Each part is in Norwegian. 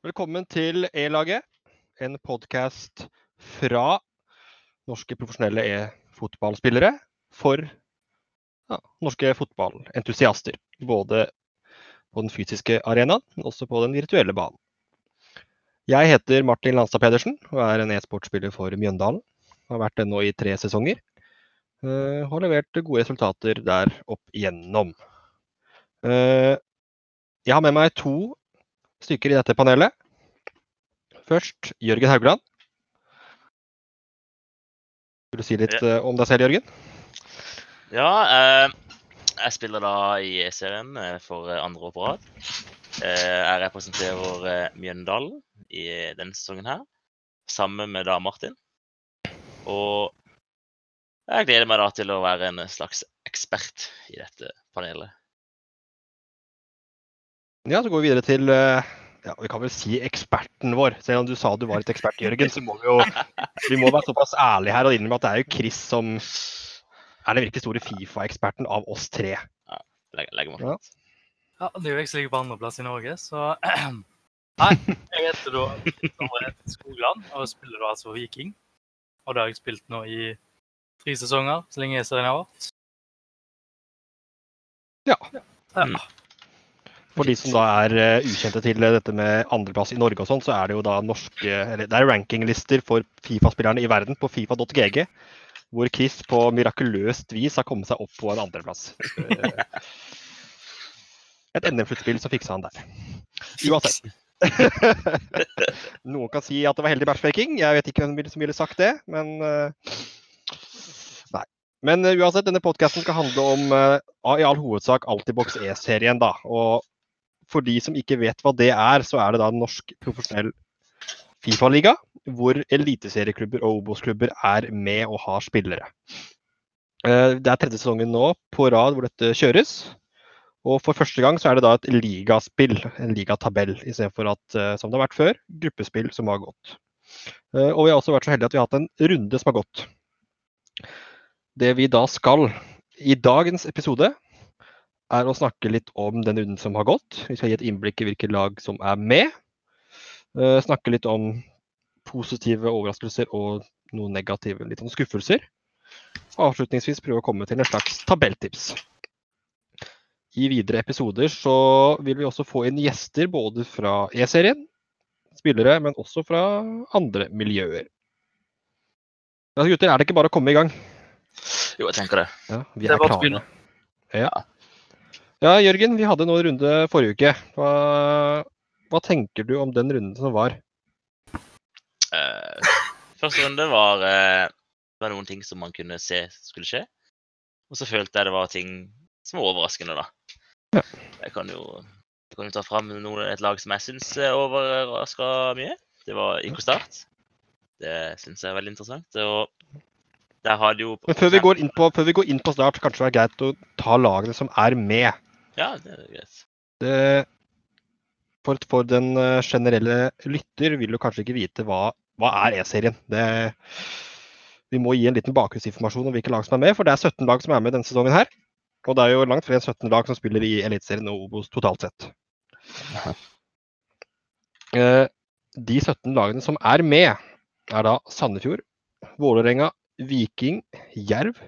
Velkommen til E-laget, en podkast fra norske profesjonelle e-fotballspillere for ja, norske fotballentusiaster. Både på den fysiske arenaen, men også på den virtuelle banen. Jeg heter Martin Landstad Pedersen og er en e-sportspiller for Mjøndalen. Har vært det nå i tre sesonger. Uh, har levert gode resultater der opp igjennom. Uh, jeg har med meg to stykker i dette panelet. Først Jørgen Haugland. Vil du si litt ja. om deg selv, Jørgen? Ja, eh, jeg spiller da i E-serien for andre år på rad. Eh, jeg representerer eh, Mjøndalen i denne sesongen her, sammen med da Martin. Og jeg gleder meg da til å være en slags ekspert i dette panelet. Ja, så går vi videre til eh, ja, vi kan vel si eksperten vår. Selv om du sa du var et ekspert, Jørgen, så må vi jo vi må være såpass ærlige her og innrømme at det er jo Chris som er den virkelig store Fifa-eksperten av oss tre. Ja, legger, meg ja. ja, det er jo jeg som ligger på andreplass i Norge, så Nei, jeg heter da Sondre Skogland og spiller da altså Viking. Og det har jeg spilt nå i tre sesonger, så lenge jeg ser den har vært. Ja. ja. For de som da er uh, ukjente til dette med andreplass i Norge og sånn, så er det jo da norske eller Det er rankinglister for Fifa-spillerne i verden på fifa.gg, hvor Chris på mirakuløst vis har kommet seg opp på en andreplass. Et NM-sluttspill, så fiksa han der. Uansett. Noen kan si at det var heldig matchmaking. Jeg vet ikke hvem som ville sagt det, men Nei. Men uansett, denne podkasten skal handle om i all hovedsak Altibox E-serien. da, og for de som ikke vet hva det er, så er det da en norsk profesjonell Fifa-liga, hvor eliteserieklubber og Obos-klubber er med og har spillere. Eh, det er tredje sesongen nå på rad hvor dette kjøres. Og for første gang så er det da et ligaspill, en ligatabell, istedenfor at, eh, som det har vært før, gruppespill som har gått. Eh, og vi har også vært så heldige at vi har hatt en runde som har gått. Det vi da skal i dagens episode, er å snakke litt om den runden som har gått. Vi skal gi et innblikk i hvilke lag som er med. Uh, snakke litt om positive overraskelser og noen negative litt om skuffelser. Avslutningsvis prøve å komme til en slags tabelltips. I videre episoder så vil vi også få inn gjester både fra E-serien, spillere, men også fra andre miljøer. Ja, gutter, er det ikke bare å komme i gang? Jo, jeg tenker det. Ja, vi er, det er klare. Ja. Ja, Jørgen, vi hadde noen runde forrige uke. Hva, hva, tenker du om den runden som var? Uh, første runde var, uh, var, noen ting som man kunne se skulle skje. Og så følte jeg det var ting som var overraskende, da. Ja. Jeg kan jo, jeg kan jo ta fram noen, et lag som jeg syns overraska mye. Det var IK Start. Det syns jeg er veldig interessant. Og der hadde jo Men før vi, går inn på, før vi går inn på Start, kanskje det er greit å ta lagene som er med. Ja, det er greit. Det, for, for, den eh, generelle lytter vil jo kanskje ikke vite hva, hva er E-serien. Vi må gi en liten bakgrunnsinformasjon om hvilke lag som er med, for det er 17 lag som er med denne sesongen her. Og det er jo langt flere enn 17 lag som spiller i Eliteserien og Obos totalt sett. Eh, de 17 lagene som er med, er da Sandefjord, Vålerenga, Viking, Jerv,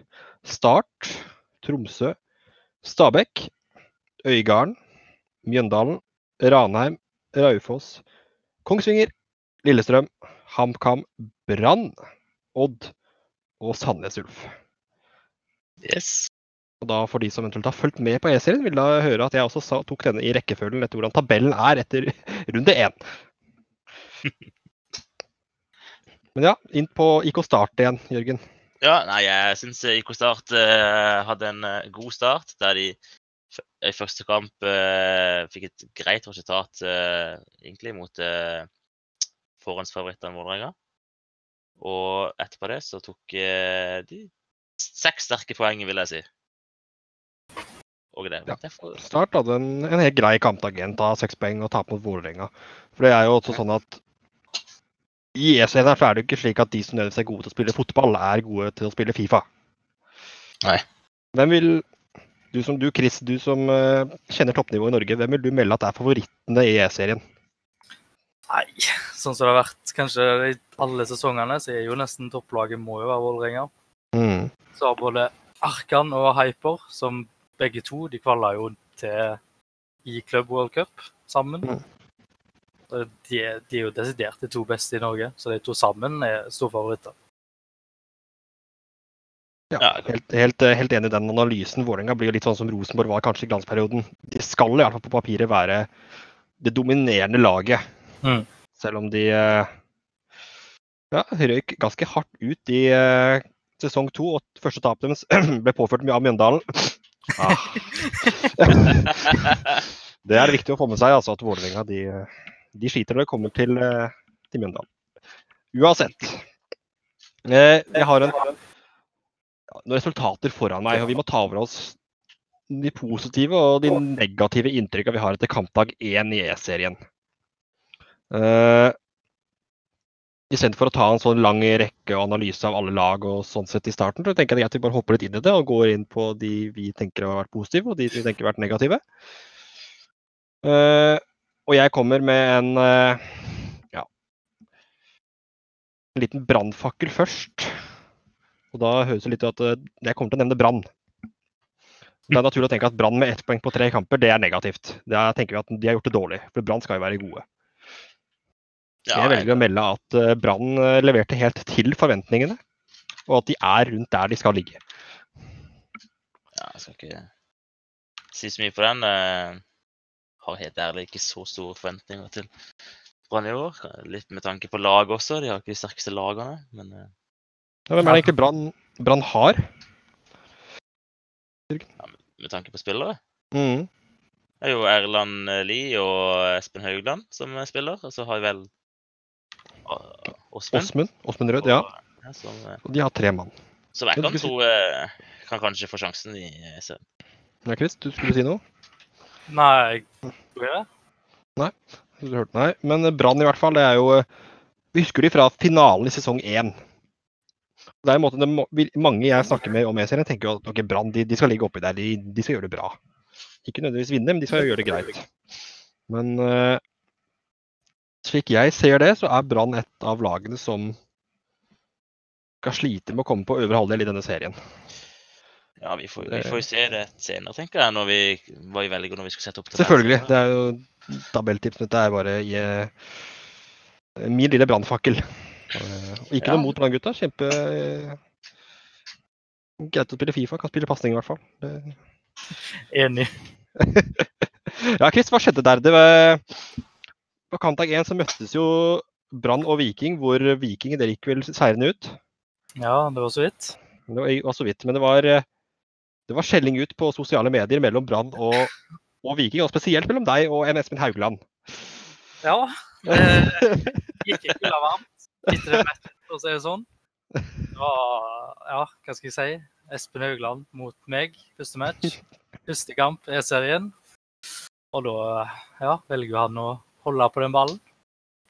Start, Tromsø, Stabæk, Øygarden, Mjøndalen, Ranheim, Raufoss, Kongsvinger, Lillestrøm, HamKam, Brann, Odd og Sandnes Ulf. Yes. Og da For de som eventuelt har fulgt med på E-serien, vil da høre at jeg også tok denne i rekkefølgen etter hvordan tabellen er etter runde én. Men ja, inn på IK Start igjen, Jørgen. Ja, nei, jeg syns IK Start uh, hadde en uh, god start. Der de i første kamp eh, fikk et greit resultat eh, egentlig mot eh, forhåndsfavorittene Vålerenga. Og etterpå det så tok eh, de seks sterke poeng, vil jeg si. Og det, ja. Start hadde en, en helt grei kampagent Ta seks poeng og tape mot Vålerenga. For det er jo også sånn at i ECN er det jo ikke slik at de som nødvendigvis er gode til å spille fotball, er gode til å spille Fifa. Nei. Hvem vil du som du, Chris, du som uh, kjenner toppnivået i Norge, hvem vil du melde at er favorittene i E-serien? Nei, sånn som det har vært kanskje i alle sesongene, så er jo nesten topplaget må jo være Vålerenga. Mm. Så har både Arkan og Hyper, som begge to, de kvala jo til i Club World Cup sammen. Mm. De, de er jo desidert de to beste i Norge, så de to sammen er storfavoritter. Ja, helt, helt, eh, helt enig i den analysen. Vålerenga blir jo litt sånn som Rosenborg var kanskje i glansperioden. De skal i hvert fall på papiret være det dominerende laget. Mm. Selv om de eh, ja, røyk ganske hardt ut i eh, sesong to. Og første tapet deres ble påført mye av Mjøndalen. Ah. Det er viktig å få med seg altså, at Vålerenga de, de sliter når det kommer til, til Mjøndalen. Uansett. Eh, jeg har en, noen resultater foran meg, og vi må ta over oss de positive og de negative inntrykkene vi har etter kampdag én i E-serien. Uh, Istedenfor å ta en sånn lang rekke og analyse av alle lag og sånn sett i starten, så tenker jeg at vi bare hopper litt inn i det og går inn på de vi tenker har vært positive, og de vi tenker har vært negative. Uh, og jeg kommer med en uh, ja, en liten brannfakkel først. Og da høres det litt ut at eh, jeg kommer til å nevne Brann. Det er naturlig å tenke at Brann med ett poeng på tre kamper, det er negativt. Da tenker vi at de har gjort det dårlig, for Brann skal jo være gode. Ja, jeg velger å melde at eh, Brann eh, leverte helt til forventningene, og at de er rundt der de skal ligge. Ja, jeg skal ikke si så mye på den. Jeg har helt ærlig ikke så store forventninger til Brann i år. Litt med tanke på lag også. De har ikke de sterkeste lagene. Men Ja, hvem er det egentlig Brann Brann har? med tanke på spillere Mm. Det er jo Erland Lie og Espen Haugland som spiller. Og så har vi vel eh, Åsmund. Åsmund. Rød, ja. og- ja, Som, eh, Og de har tre mann. Så jeg gang to kan tro eh, kan kanskje få sjansen i eh, serien. Ja, Chris, du skulle si noe? Nei, tror jeg det. Du hørte, nei. Men eh, Brann i hvert fall, det er jo eh, Vi husker de fra finalen i sesong én. Det er en måte, det, mange jeg snakker med om E-serien, tenker jo at ok, Brann de, de skal ligge oppi der. De, de skal gjøre det bra. Ikke nødvendigvis vinne, men de skal gjøre det greit. Men uh, slik jeg ser det, så er Brann et av lagene som skal slite med å komme på øvre halvdel i denne serien. Ja, vi får, vi får se det senere, tenker jeg, når vi, hva vi velger når vi skal sette opp Selvfølgelig. Det er jo tabelltips. Dette er bare i, uh, min lille brannfakkel. Eh, ikke Ja. noe mot Brann-gutta. Kjempe eh, Greit å spille Fifa. Kan spille pasning, i hvert fall. Det... Enig. Ja, Chris, hva skjedde der? Det var, på kampdag én så møttes jo Brann og Viking, hvor Viking det gikk vel seirende ut. Ja, det var så vidt. Det var, så vidt, men det var, eh, det var skjelling ut på sosiale medier mellom Brann og, og Viking, og spesielt mellom deg og en Espen Haugland. Ja. Det gikk ikke illa varmt etter det matchen, for å si det sånn. Det var, ja, hva skal jeg si, Espen Haugland mot meg, første match. Første kamp i serien. Og da ja, velger han å holde på den ballen.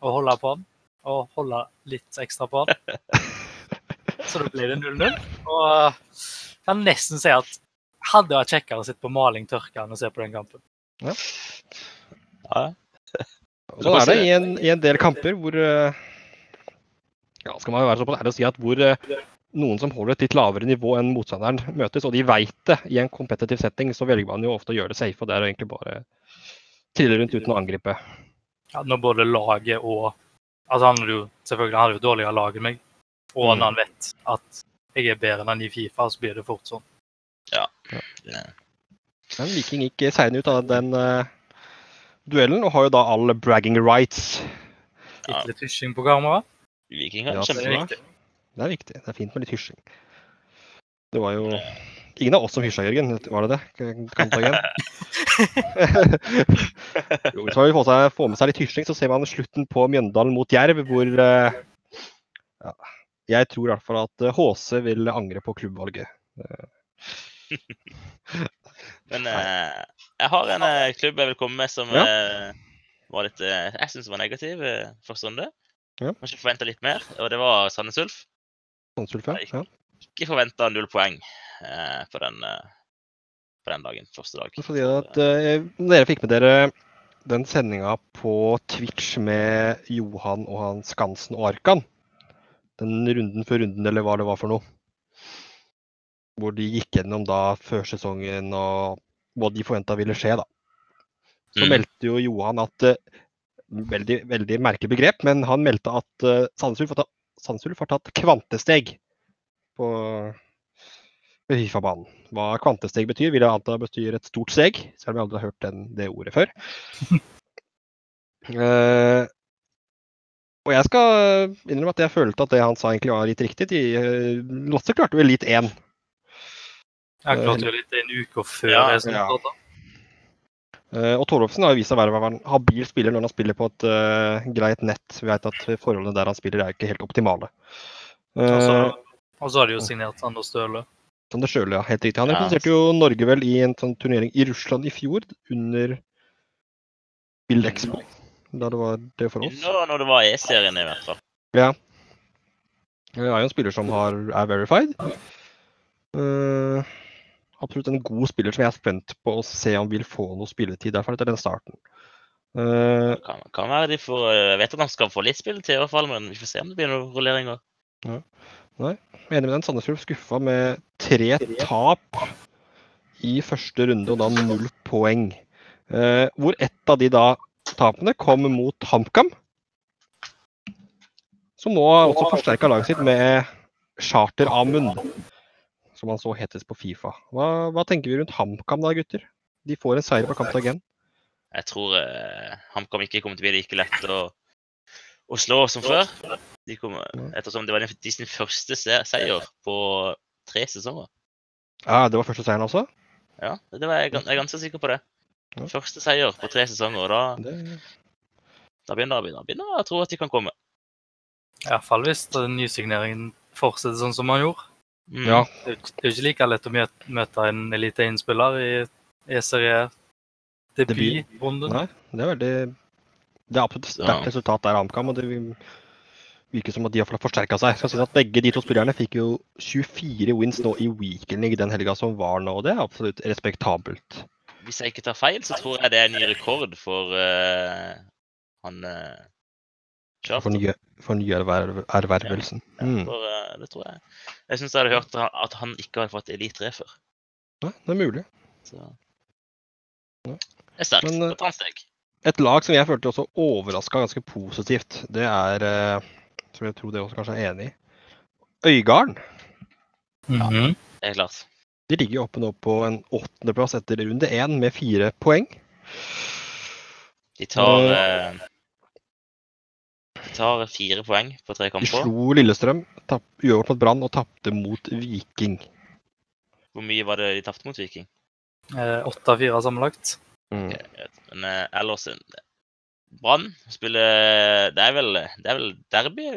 Og holde på den. Og holde litt ekstra på den. Så da blir det 0-0. Og jeg kan nesten si at hadde vært kjekkere å sitte på maling tørka enn å se på den kampen. Ja, ja. Sånn er det i en, i en del kamper hvor eh, ja, skal man jo være såpass ærlig å si at hvor eh, noen som holder et litt lavere nivå enn motstanderen møtes, og de veit det i en kompetitiv setting, så velger man jo ofte å gjøre det safe. og Det er egentlig bare trille rundt uten å angripe. ja, når både laget og Altså han er jo selvfølgelig han er jo dårligere lag enn meg. Og Mm. når han vet at jeg er bedre enn han i Fifa, så blir det fort sånn. Ja. Men Viking gikk seirende ut av den uh, duellen, og har jo da all bragging rights. Ja. Litt litt hysjing på kamera. Viking har Ja, kjempe... Det er viktig. Det er viktig. Det er fint med litt hysjing. Det var jo ingen av oss som hysja, Jørgen. Var det det? Kan jo, så har hvis man seg, få med seg litt hysjing, så ser man slutten på Mjøndalen mot Jerv, hvor eh, ja, jeg tror i hvert fall at eh, HC vil angre på klubbvalget. Men eh, jeg har en eh, klubb jeg vil komme med som Ja. eh, var litt eh, Jeg syns var negativ eh, første runde. Ja. Kanskje forventa litt mer, og det var Sandnes Ulf. Sånn, Sulfe? Ja. Ikke forventa null poeng eh, på, den, eh, på den dagen. Første dag. Fordi at eh, dere fikk med dere den sendinga på Twitch med Johan og han Skansen og Arkan. Den runden før runden, eller hva det var for noe. Hvor de gikk gjennom da førsesongen og hva de forventa ville skje, da. Så Mm. meldte jo Johan at eh, Veldig, veldig merkelig begrep, men han meldte at uh, Sandnes Ulf har tatt- kvantesteg på Fifa-banen. Hva kvantesteg betyr, vil jeg anta betyr et stort steg, selv om jeg aldri har hørt den, det ordet før. uh, og jeg skal innrømme at jeg følte at det han sa egentlig var litt riktig. De, uh, Lasse klarte vel litt én. Jeg klarte jo litt en uke før Ja, jeg ja. Eh, og Torolfsen har vist seg å være en habil spiller når han spiller på et uh, greit nett. Vi vet at forholdene der han spiller er ikke helt optimale. Og Uh, så- Og så har de jo signert Sander Støle. Sander Støle, ja. Helt riktig. Han Ja. representerte jo Norge vel i en sånn turnering i Russland i fjor, under Bildexpo. Da det var det for oss. Når, når det var E-serien, i hvert fall. Ja. Det er jo en spiller som har, er verified. Eh, absolutt en god spiller som jeg er spent på å se om vil få noe spilletid, fall etter den starten. Uh, kan, kan være de får Jeg vet at han skal få litt spilletid, i hvert fall, men vi får se om det blir noen rulleringer. Ja. Nei, enig med den. Sandnes Ulf skuffa med tre tap i første runde, og da null poeng. Uh, hvor ett av de da tapene kom mot HamKam. Som nå også forsterka laget sitt med Charter Amund, som han så hetes på Fifa. Hva, hva tenker vi rundt HamKam da, gutter? De får en seier på kamp til. Jeg tror eh, HamKam ikke kommer til å bli like lett å, å slå som før. De kommer, ettersom det var din- de sin første seier på tre sesonger. Ja, det var første seieren også? Ja, det var jeg, jeg er ganske sikker på det. Første seier på tre sesonger, og da, da begynner jeg begynner, begynner jeg å tro at de kan komme. Iallfall hvis den nysigneringen fortsetter sånn som han gjorde. Mm. ja, Det er jo ikke- det er jo ikke like lett å møte, møte en Elite 1-spiller i E-serie Debut. debutrunden. Nei, det er veldig Det er absolutt sterkt Ja. resultat der, Amcam. Og det virker som at de har forsterka seg. Skal si at Begge de to spillerne fikk jo 24 wins nå i Weekend League den helga som var nå, og det er absolutt respektabelt. Hvis jeg ikke tar feil, så tror jeg det er en ny rekord for uh, han uh, For nye, for nye erverv, ervervelsen. Mm. For, eh, det tror jeg. Jeg syns jeg hadde hørt at han ikke hadde fått Elite 3 før. Nei, det er mulig. Så Ja. det er sterkt. Men, ta en steg. Et lag som jeg følte også overraska ganske positivt, det er eh, Som jeg tror dere også kanskje er enig i. Øygarden. Ja, Det er klart. De ligger oppe nå på en åttendeplass etter runde én med fire poeng. De tar Eh. Tar fire poeng på tre De kamper. slo Lillestrøm, uavgjort mot Brann og tapte mot Viking. Hvor mye var det de tapte mot Viking? Eh, Åtte av fire sammenlagt. Mm. Vet. Men eh, ellers eh, Brann spiller det er, vel, det er vel derby,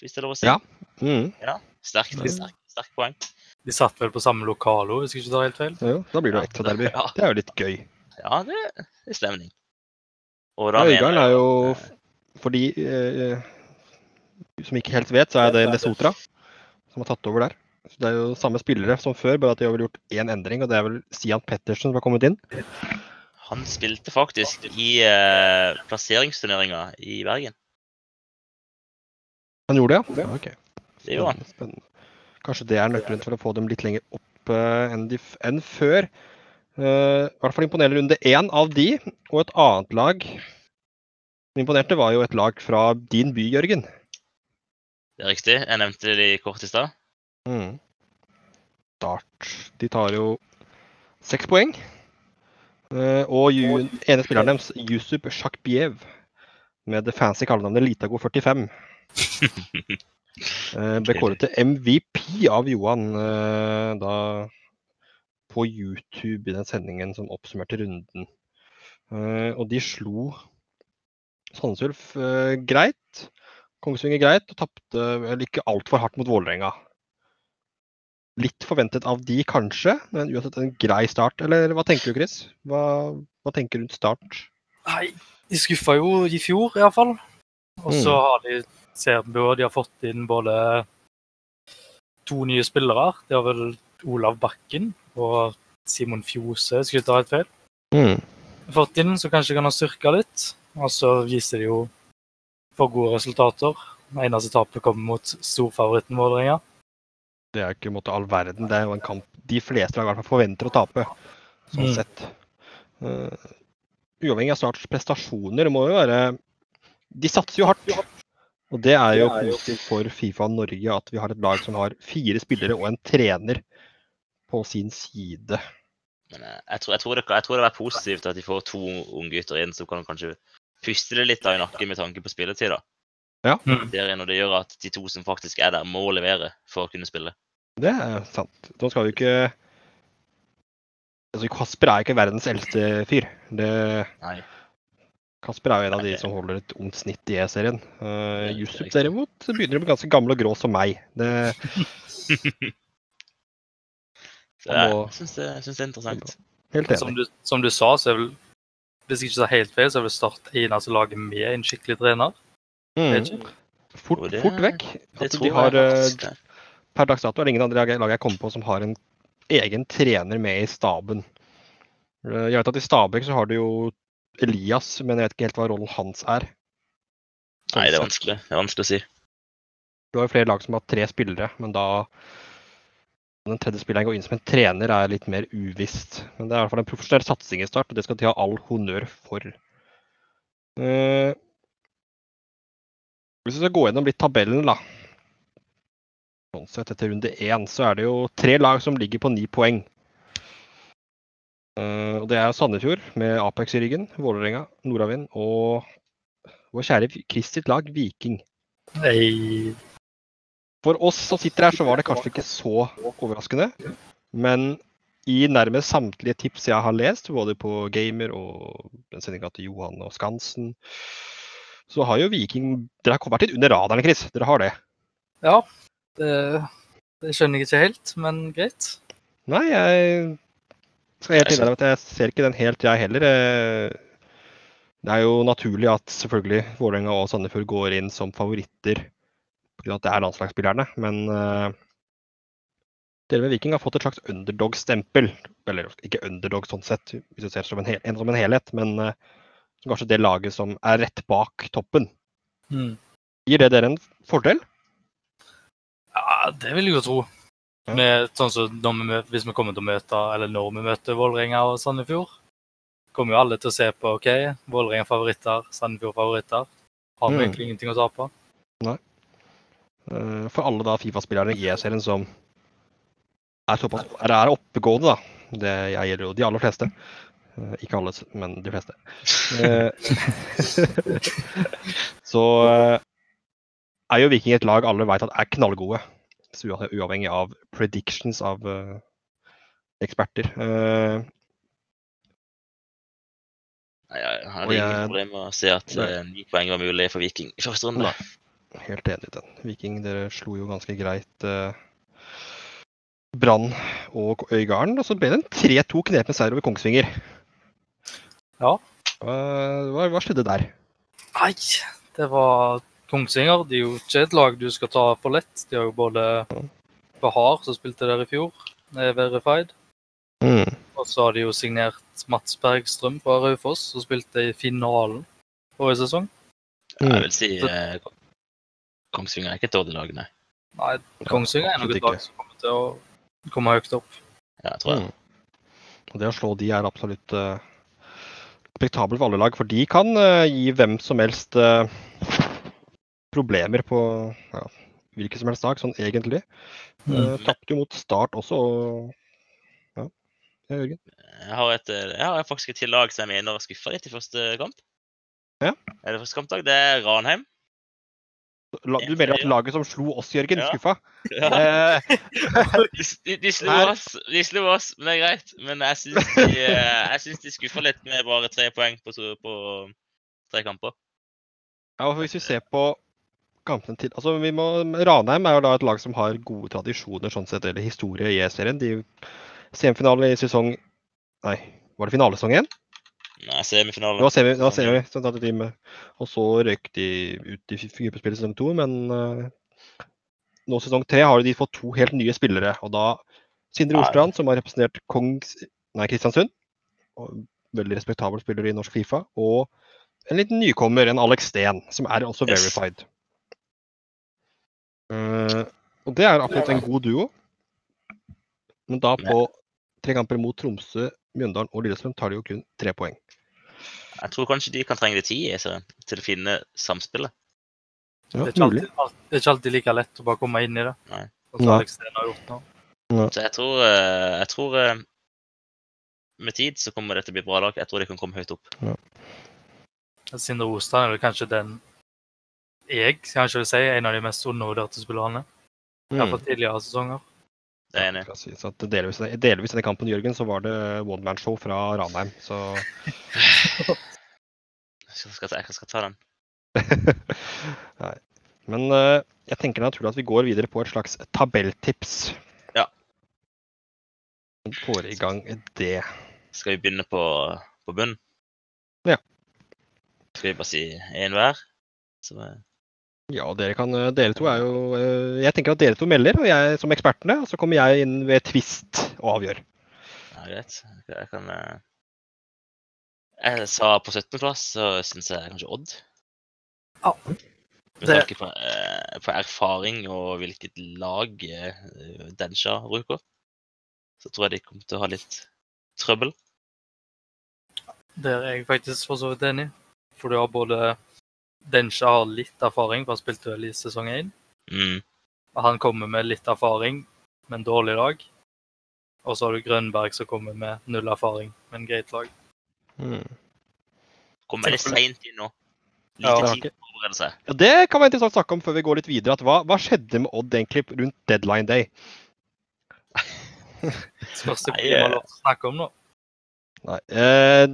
hvis det er lov å si? Ja. Mm. Sterkt. Mm. Sterk, sterk poeng. De satt vel på samme lokalo, hvis jeg ikke tar helt feil. Jo, da blir det jo ekstra derby. Ja. Det er jo litt gøy. Ja, det, er stemning. Og da Øygarden mener er jeg jo For de eh, som ikke helt vet, så er det Nesotra som har tatt over der. Så Det er jo samme spillere som før, bare at de har vel gjort én endring, og det er vel Sian Pettersen som har kommet inn. Han spilte faktisk i eh, plasseringsturneringa i Bergen. Han gjorde det, ja? ja Ok. Det gjorde han. Spennende. Kanskje det er nøkkelen til å få dem litt lenger opp eh, enn, de, enn før. Eh, I hvert fall imponerende runde én av de, og et annet lag som imponerte, var jo et lag fra din by, Jørgen. Det er riktig. Jeg nevnte de kort i stad. Mm. Start. De tar jo seks poeng. Eh, og ju, ene spilleren deres, Yusuf Shakbiev, med det fancy kallenavnet Litago 45, eh, ble kåret til MVP av Johan eh, da på YouTube i den sendingen som oppsummerte runden. Eh, og de slo Sandnes Ulf eh, greit. Kongsvinger greit, og tapte vel ikke altfor hardt mot Vålerenga. Litt forventet av de, kanskje, men uansett en grei start. Eller hva tenker du, Chris? Hva, hva tenker du rundt start? Nei, de skuffa jo i fjor, iallfall. Og så Mm. har de Serbua, de har fått inn både to nye spillere. Det har vel Olav Bakken og Simon Fjose, skulle jeg ta helt feil. Mm. fått inn, så kanskje kan ha styrka litt. Og så viser de jo for gode resultater. Det eneste tapet kommer mot storfavoritten Vålerenga. Det er ikke måte, all verden. Det er jo en kamp de fleste lag i hvert fall forventer å tape. Sånn Mm. sett. Uh, uavhengig av Starts prestasjoner, det må jo være De satser jo hardt. Og det er jo positivt for Fifa Norge at vi har et lag som har fire spillere og en trener på sin side. Men eh, jeg tror, jeg, tror det, jeg tror det er positivt at de får to unggutter inn som kan kanskje puste det litt da i nakken med tanke på spilletid. da. Ja. Mm. Der, og det gjør at de to som faktisk er der, må levere for å kunne spille. Det er sant. Da skal vi ikke altså, Kasper er ikke verdens eldste fyr. Det, Nei. Kasper er jo en av de som holder et ungt snitt i E-serien. Uh, er Jusup derimot begynner å bli ganske gammel og grå som meg. Det, Så jeg syns det, det er interessant. helt enig. Som du, som du sa, så er vel Hvis jeg ikke tar helt feil, så er vel Start eneste laget med en skikkelig trener. Mm. Fort, det- fort vekk. Tror de har, eh, per dags dato er det ingen andre lag jeg kommer på som har en egen trener med i staben. Eh, Jeg vet at i Stabæk så har du jo Elias, men jeg vet ikke helt hva rollen hans er. Sånn Nei, det er vanskelig. Det er vanskelig å si. Du har jo flere lag som har tre spillere, men da den tredje spilleren går inn som en trener, er litt mer uvisst. Men det er i hvert fall en profesjonell satsing i start, og det skal de ha all honnør for. Eh, hvis vi skal gå gjennom litt tabellen, da. Sånn sett etter runde én, så er det jo tre lag som ligger på ni poeng. Eh, og det er Sandefjord med Apex i ryggen, Vålerenga, Nordavind og vår kjære Kristit lag Viking. Nei, For oss som sitter her, så var det kanskje ikke så overraskende. Men i nærmest samtlige tips jeg har lest, både på Gamer og den sendinga til Johan og Skansen, så har jo Viking Dere har vært litt under radaren, Chris. Dere har det. ja. Det, det skjønner jeg ikke helt, men greit. Nei, jeg skal helt innrømme at jeg ser ikke den helt, jeg heller. Eh, Det er jo naturlig at selvfølgelig Vålerenga og Sandefjord går inn som favoritter fordi at det er landslagsspillerne, men uh, dere med Viking har fått et slags underdog-stempel. Eller ikke underdog sånn sett, hvis du ser som en, hel, som en helhet, men uh, som kanskje det laget som er rett bak toppen. Mm. Gir det dere en fordel? Ja, det vil jeg jo tro. Ja. Med, sånn som når vi, hvis vi kommer til å møte, eller når vi møter Vålerenga og Sandefjord, kommer jo alle til å se på OK, Vålerenga favoritter, Sandefjord favoritter. Har vi Mm. egentlig ingenting å tape? Eh, For alle da Fifa-spillerne i E-serien som er såpass er, er oppegående, da. Det jeg gjelder jo de aller fleste. Eh, Ikke alle, men de fleste. Eh, Så eh, er jo Viking et lag alle vet at er knallgode. Så ua- uavhengig av predictions av eh, eksperter. Eh, Nei, jeg hadde ingen problemer med å se at Nei. eh, ni poeng var mulig for Viking i første runde. da. Helt enig i den. Viking dere slo jo ganske greit eh, Brann og Øygarden. Og så ble det en 3-2 knepen seier over Kongsvinger. Ja. Hva, hva, skjedde der? Nei, det var Kongsvinger. De er jo ikke et lag du skal ta for lett. De har jo både Bahar, som spilte der i fjor, er verified. Og så har de jo signert Mats Bergstrøm fra Raufoss, som spilte i finalen forrige sesong. Jeg vil si eh, Kongsvinger er ikke et dårlig lag, nei. Nei, Kongsvinger er nok et lag som kommer til å komme høyt opp. Ja, jeg tror jeg. Mm. Og det å slå de er absolutt uh, respektabelt for alle lag, for de kan uh, gi hvem som helst uh, problemer på ja, hvilket som helst lag, sånn egentlig. Uh, Tapte jo mot Start også. og Ja, Jørgen. Jeg har, et, jeg har faktisk et til lag som jeg mener skuffa litt i første kamp. Ja. Er det første kampdag? Det er Ranheim. Du mener at laget som slo oss, Jørgen, Ja. skuffa? Ja. Eh, De, de, slo oss, de slo oss, men det er greit. Men jeg syns de, eh, jeg de skuffa litt med bare tre poeng på, på tre kamper. ja, og hvis vi ser på kampene til altså vi må, Ranheim er jo da et lag som har gode tradisjoner, sånn sett, eller historie i E-serien. De Semifinale i sesong Nei, var det finalesesong igjen? Nei, semifinale. Det var semi, det var semi som tatt de time. og så røyk de ut i gruppespillet sesong to. Men uh, nå sesong tre har de fått to helt nye spillere. Og da Sindre Ostrand, som har representert Kongs... Nei, Kristiansund. Veldig respektabel spiller i norsk Fifa. Og en liten nykommer, en Alex Steen, som er også Yes. verified. Eh, og det er absolutt en god duo. Men da på tre kamper mot Tromsø, Mjøndalen og Lillestrøm tar de jo kun tre poeng. Jeg tror kanskje de kan trenge litt tid jeg ser, til å finne samspillet. Ja, Det er, ikke alltid, det er ikke alltid like lett å bare komme inn i det. Nei. Nei. Så jeg tror, eh, jeg tror eh, med tid så kommer det til å bli bra lag. Jeg tror de kan komme høyt opp. Sindre Ostad er vel kanskje den jeg kanskje vil si en av de mest undervurderte spillerne. I hvert Mm. tidligere sesonger. Det er enig. i. Skal at delvis, delvis i den kampen Jørgen, så var det one man show fra Ranheim. Så Jeg skal, ta- jeg skal ta den. Nei. Men uh, jeg tenker det er naturlig at vi går videre på et slags tabelltips. Ja. Får i gang det. Skal vi begynne på, på bunnen? Ja. Skal vi bare si én hver? Så, er Ja, dere kan eh, Dere to er jo eh, Jeg tenker at dere to melder, og jeg som ekspertene. Og så kommer jeg inn ved tvist og avgjør. ja, greit. Jeg kan eh, Jeg sa på 17.-plass, så syns jeg kanskje Odd. Ja. Med tanke på, på erfaring og hvilket lag Densha bruker, så tror jeg de kommer til å ha litt trøbbel. Der er jeg faktisk for så vidt enig. For du har både Densha har litt erfaring, for han spilte vel i sesong 1. Mm. Han kommer med litt erfaring, men dårlig lag. Og så har du Grønberg som kommer med null erfaring, men greit lag. Mm. Kommer litt seint inn nå. Lite ja, har tid på å forberede seg. Ja, det kan være interessant å snakke om før vi går litt videre. At hva, hva skjedde med Odd egentlig rundt deadline day? Spørs det vi eh. man lov til å snakke om nå. Nei. Eh,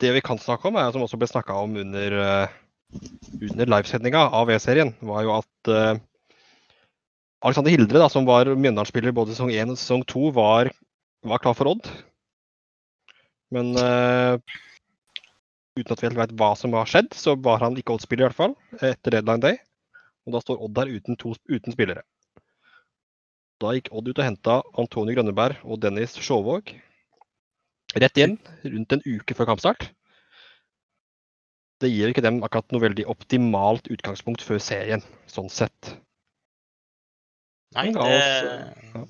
det vi kan snakke om, er som også ble snakka om under, uh, under livesendinga av E-serien, var jo at eh, Alexander Hildre, da, som var Mjøndalen-spiller både sesong 1 og sesong 2, var, var klar for Odd. Men uh, uten at vi helt vet hva som har skjedd, så var han ikke Odd-spiller i hvert fall, etter deadline day. Og da står Odd der uten, to, uten spillere. Da gikk Odd ut og henta Antonio Grønneberg og Dennis Sjåvåg rett inn, rundt en uke før kampstart. Det gir ikke dem akkurat noe veldig optimalt utgangspunkt før serien, sånn sett. Nei, det, ja.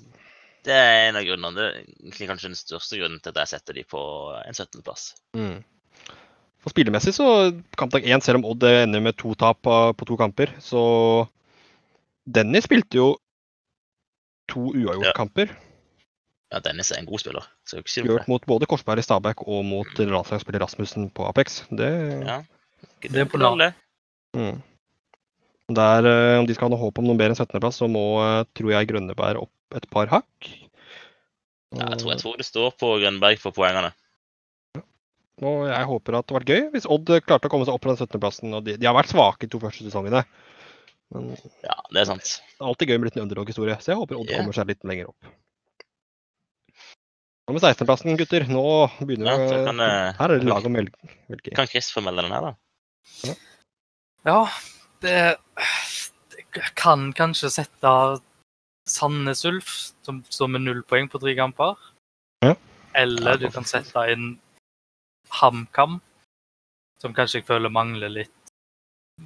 det er en av grunnene. Det er egentlig kanskje den største grunnen til at jeg setter de på en 17.-plass. Mm. For spillemessig så kampdag én, selv om Odd ender med to tap på, to kamper, så Dennis spilte jo to uavgjort-kamper. Ja, Dennis er en god spiller. Gjort mot både Korsberg i Stabæk og mot landslagsspiller Rasmussen på Apex. Det, Ja. Det er ikke dårlig. mm. Der, eh, om de skal ha noe håp om noe bedre enn 17.-plass, så må, eh, tror jeg, Grønneberg opp et par hakk. Ja, jeg, tror, jeg tror det står på Grønneberg for poengene. Og jeg håper at det har vært gøy hvis Odd klarte å komme seg opp på den 17.-plassen. de, de har vært svake de to første sesongene. Men Ja, det er sant. Det er alltid gøy med litt underdog-historie, så jeg håper Odd yeah. kommer seg litt lenger opp. Hva med 16.-plassen, gutter? Nå begynner Ja, vi kan, eh, Her er det lag å velge. Kan Chris få melde den her, da? Ja, det, det kan kanskje sette Sandnes Ulf, som står med null poeng på tre kamper. Ja. Eller du kan sette inn HamKam, som kanskje jeg føler mangler litt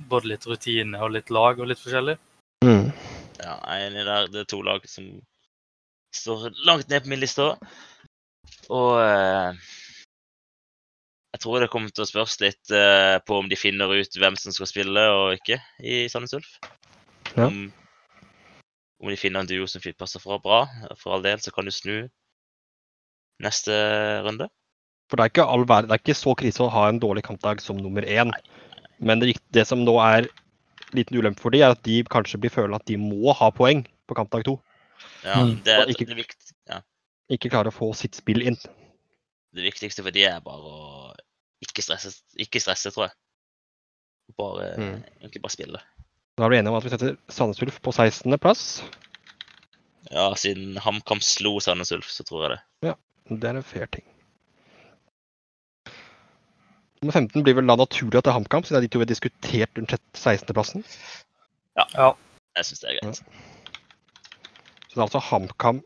både litt rutine og litt lag og litt forskjellig. Mm. Ja, jeg er enig der. Det er to lag som står langt ned på min liste òg. Og eh, jeg tror det kommer til å spørres litt uh, på om de finner ut hvem som skal spille og ikke i Sandnes Ulf. Ja. Om, om de finner en duo som passer for bra. For all del så kan du snu neste runde. For det er, ikke all verden, det er ikke så krise å ha en dårlig kampdag som nummer én. Men det, det som nå er liten ulempe for de, er at de kanskje blir føler at de må ha poeng på kampdag to. Ja, Mm. det, er, ikke- det, vikt, ja, Ikke klare å få sitt spill inn. det viktigste for de er bare å ikke stresse, ikke stresse tror jeg. Bare, Mm. Egentlig bare spille. Da er vi enige om at vi setter Sandnes Ulf på 16.-plass. Ja, siden HamKam slo Sandnes Ulf, så tror jeg det. Ja, Det er en fair ting. Nummer 15 blir vel da naturlig at det er HamKam, siden de to vi har diskutert rundt 16.-plassen. Ja, Jeg syns det er greit. Så det er altså HamKam,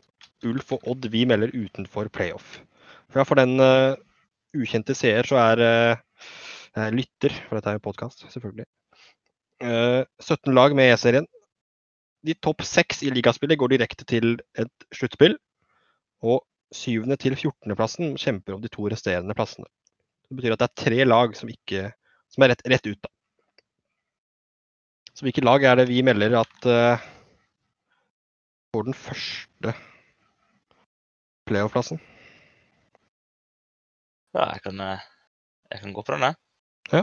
Ulf og Odd vi melder utenfor playoff. For ja, for den, eh, ukjente seer, så er eh, lytter, for dette er jo podkast, selvfølgelig. Eh, 17 lag med E-serien. De topp seks i ligaspillet går direkte til et sluttspill. Og syvende til 14.-plassen kjemper om de to resterende plassene. Det betyr at det er tre lag som, ikke, som er rett, rett ut, da. Så hvilket lag er det vi melder at eh, får den første playoff-plassen? Ja, jeg kan, eh, jeg kan gå på den, jeg. Ja.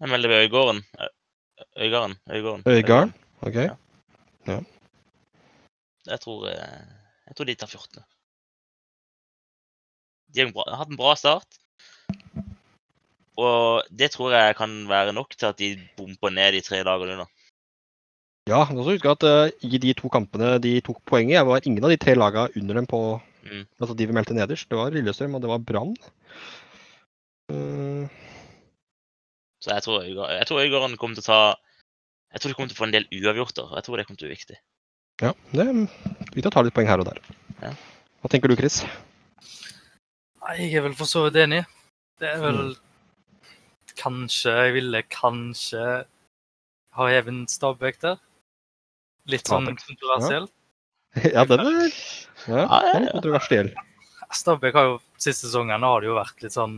Jeg melder ved Øygården. Øygarden. Øygården. Øygarden? OK. Ja. Jeg tror, eh, jeg tror de tar 14. De har bra, har hatt en bra start. Og det tror jeg kan være nok til at de bomper ned de tre lagene under. Ja, men også husk at uh, i de to kampene de tok poenget, var ingen av de tre lagene under dem på Mm. Altså de vi meldte nederst. Det var Lillestrøm, og det var Brann. Uh... Så jeg tror, jeg tror Øygarden kommer til å ta Jeg tror de kommer til å få en del uavgjorter. Jeg tror det kommer til å bli viktig. ja, det er viktig å ta litt poeng her og der. Ja. Hva tenker du, Chris? Nei, Jeg er vel for så vidt enig. Det er vel Kanskje Jeg ville kanskje ha Even Stabæk der. Litt sånn Stabæk, kontroversiell. ja, den er ja, den er kontroversiell. Stabæk har jo siste sesongene har det jo vært litt sånn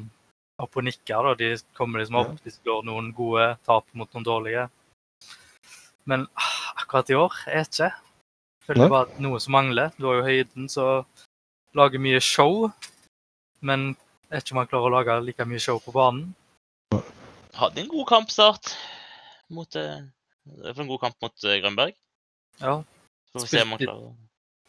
opp og nikker. da. De kommer liksom opp, de slår noen gode tap mot noen dårlige. Men ah, akkurat i år er ikke. Jeg føler det bare noe som mangler. Du har jo høyden så lager mye show, men er ikke om han klarer å lage like mye show på banen. Hadde en god kampstart mot eh, en god kamp mot eh, Grønberg. Ja, Så får vi se om han klarer det.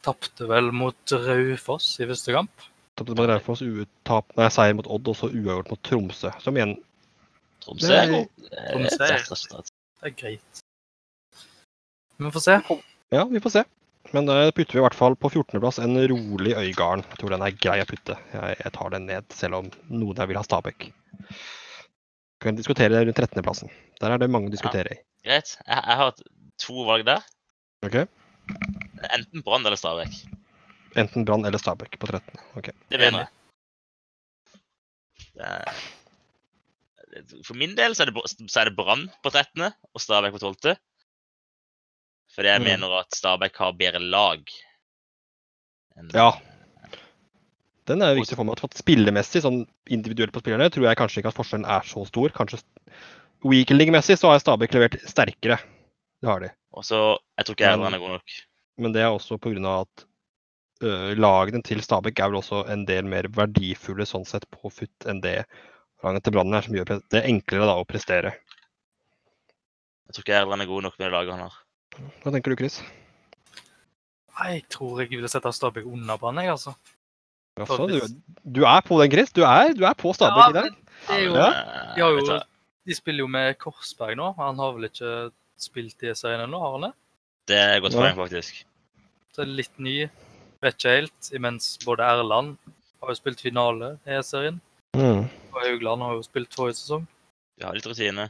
Tapte vel mot Raufoss i første kamp. Tapte mot Raufoss, uttap, nei, seier mot Odd og så uavgjort mot Tromsø. Som igjen Tromsø. Er god. Det Tromsø er- Det er greit. Men vi får se. Ja, vi får se. Men da putter vi i hvert fall på 14.-plass en rolig Øygarden. Jeg tror den er grei å putte. Jeg, jeg tar den ned, selv om noen der vil ha Stabæk. Vi kan diskutere rundt 13.-plassen. Der er det mange å diskutere i. Greit. Jeg, jeg har to valg der. Ok? Enten Brann eller Stabæk. Enten Brann eller Stabæk på 13. Ok. Det mener jeg. For min del så er det, så er det Brann på 13. og Stabæk på 12. Fordi jeg Mm. mener at Stabæk har bedre lag. enn- Ja. Den er viktig for meg. at Spillemessig, sånn individuelt på spillerne, tror jeg kanskje ikke at forskjellen er så stor. Kanskje weekending-messig så har Stabæk levert sterkere. Det har de. Og så Jeg tror ikke Erlend er god nok. Men det er også pga. at ø, lagene til Stabæk er vel også en del mer verdifulle sånn sett på futt enn det laget til Brann er, som gjør det enklere da å prestere. Jeg tror ikke Erlend er god nok med det laget han har. Hva tenker du, Chris? Nei, jeg tror jeg ville sette Stabæk under Brann, jeg, altså. Jaså, du, du er på den, Chris? Du er, du er på Stabæk i dag? men det er jo, Ja. De, har jo, de spiller jo med Korsberg nå. Han har vel ikke spilt i serien ennå, har han det? Det er godt Ja. poeng, faktisk. Så er det litt ny. Vet ikke helt. Imens både Erland har jo spilt finale i E-serien. Mm. og Haugland har jo spilt forrige sesong. Vi har litt rutine.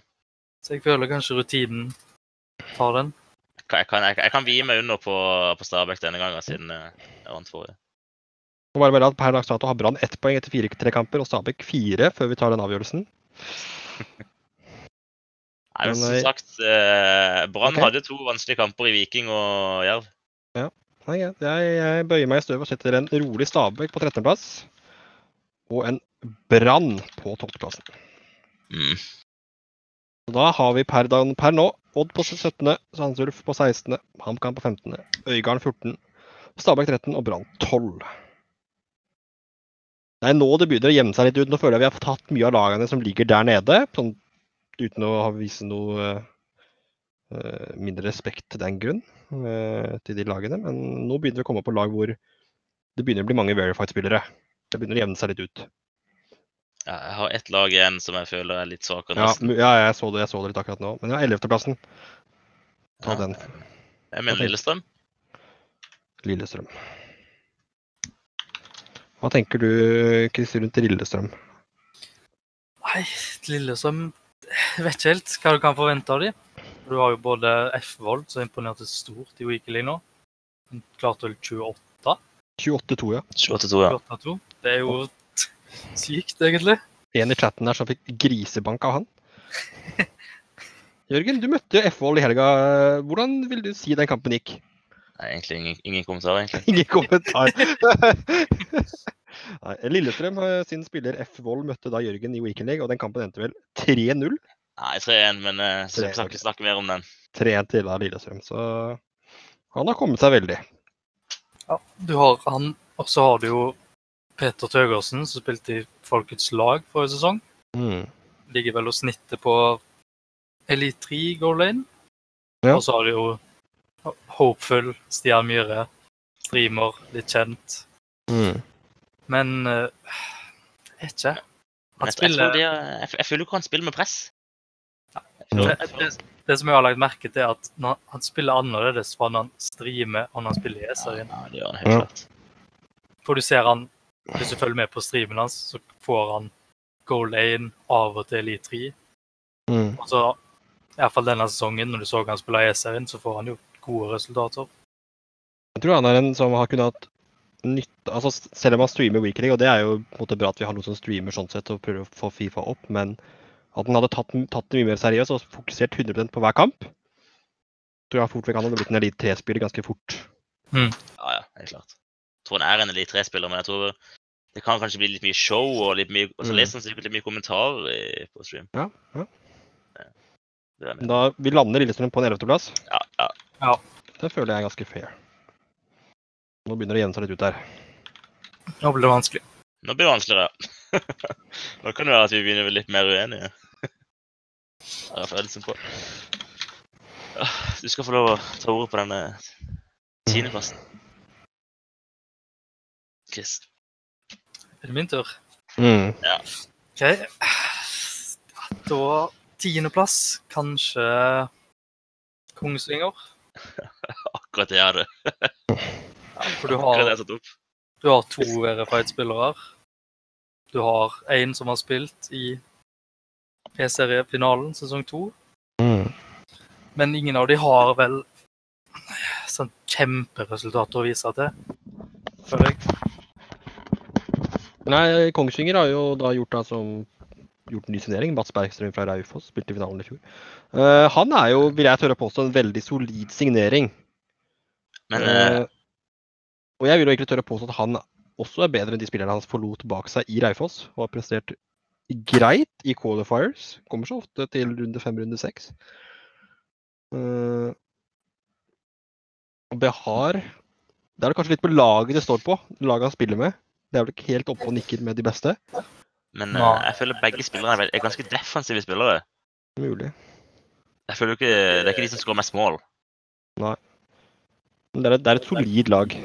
Så jeg føler kanskje rutinen tar den. Jeg kan, jeg, jeg kan vie meg under på, på Stabæk denne gangen, siden eh, jeg vant forrige. Og bare melde at Per dags dato har Brann ett poeng etter fire tre kamper, og Stabæk fire før vi tar den avgjørelsen. Nei, men som eh, sagt, eh, Brann okay. hadde to vanskelige kamper i Viking og Jerv. Nei, jeg, jeg bøyer meg i støvet og setter en rolig Stabæk på 13.-plass. Og en Brann på 12.-plassen. Mm. Da har vi per, dag, per nå Odd på 17., Sandsulf på 16., HamKam på 15., Øygarden 14., Stabæk 13 og Brann 12. Det er nå det begynner å gjemme seg litt ut. Nå føler jeg vi har tatt mye av lagene som ligger der nede, sånn, uten å vise noe eh, mindre respekt til den grunn eh, til de lagene. Men nå begynner vi å komme på lag hvor det begynner å bli mange verified-spillere. Det begynner å jevne seg litt ut. Ja, jeg har ett lag igjen som jeg føler er litt svakere. Ja, nesten. mu- ja jeg, så det, jeg så det litt akkurat nå. Men ja, 11.-plassen. Ta Ja. den. Jeg mener Lillestrøm. Lillestrøm. Hva tenker du, Kristin, rundt Lillestrøm? Nei, Lillestrøm vet ikke helt hva du kan forvente av dem. Du har jo både F-Vold, som imponerte stort i Weekly nå. Han klarte vel 28 28-2, ja. 28-2, ja. 28-2. Det er jo sykt, egentlig. En i chatten der som fikk grisebank av han. Jørgen, du møtte F-Vold i helga. Hvordan vil du si den kampen gikk? Nei, egentlig ingen, ingen kommentar, egentlig. Ingen kommentar. Lillestrøm eh, sin spiller F-Vold møtte da Jørgen i Weekend League, og den kampen endte vel 3-0. Nei, 3-1, men uh, så skal ikke snakke mer om den. 3-1 til av Lillestrøm, så han har kommet seg veldig. Ja, du har han, og så har du jo Peter Tøgersen, som spilte i Folkets lag forrige sesong. Mm. Ligger vel og snitter på Elite 3 goal lane. Ja. Og så har du jo Hopeful, Stian Myhre, streamer, litt kjent. Mm. Men uh, jeg vet ikke. Han jeg, jeg, spiller har- jeg, jeg føler ikke han spiller med press. Det, det, det som jeg har lagt merke til, er at når han spiller annerledes fra når han streamer og når han spiller i Ja, E-serien. det gjør han helt Ja. klart. For du ser han, hvis du følger med på streamen hans, så får han goal lane av og til i 3. Mm. Og så, i hvert fall denne sesongen, når du så han spille i E-serien, så får han jo gode resultater. Jeg tror han er en som har kunnet hatt nytte altså Selv om han streamer Weekly, og det er jo på en måte bra at vi har noen som streamer sånn sett og prøver å få Fifa opp, men at han hadde tatt, tatt det mye mer seriøst og fokusert 100% på hver kamp, tror jeg fort vekk han hadde blitt en Elite 3-spiller ganske fort. Ja, ja, helt klart. Jeg tror han er en Elite 3-spiller, men jeg tror det kan kanskje bli litt mye show og litt mye Og så Mm. leser han sikkert litt mye kommentarer i- på stream. Ja, ja. Da vi lander Lillestrøm på en 11.-plass, Ja, ja. det føler jeg er ganske fair. Nå begynner det å gjenta seg litt ut her. Nå blir det vanskelig. Nå blir det vanskeligere. Nå kan det være at vi begynner å bli litt mer uenige. Det har jeg følelsen på. Ja, Du skal få lov å ta ordet på denne tiendeplassen. Chris. Er det min tur? Mm. OK. Da tiendeplass, kanskje Kongsvinger. Akkurat det jeg For du har, du har to verified-spillere. Du har én som har spilt i P-seriefinalen sesong to. Mm. Men ingen av de har vel sånn kjemperesultater å vise til, føler jeg. Nei, Kongsvinger har jo da gjort, det som, gjort en ny signering. Mats Bergstrøm fra Raufoss spilte i finalen i fjor. Uh, han er jo, vil jeg tørre å påstå, en veldig solid signering. Men eh, Eh, og jeg vil jo egentlig tørre å påstå at han også er bedre enn de spillerne han forlot bak seg i Raufoss. Og har prestert greit i qualifiers. Kommer så ofte til runde fem, runde seks. Eh, og Behar Det er det kanskje litt på laget det står på, laget han spiller med. Det er vel ikke helt oppe og nikker med de beste. Men Nei. eh, jeg føler begge spillerne er, ganske defensive spillere. Mulig. Jeg føler ikke, Det er ikke de som skårer mest mål. Men det er, et- det er et solid lag.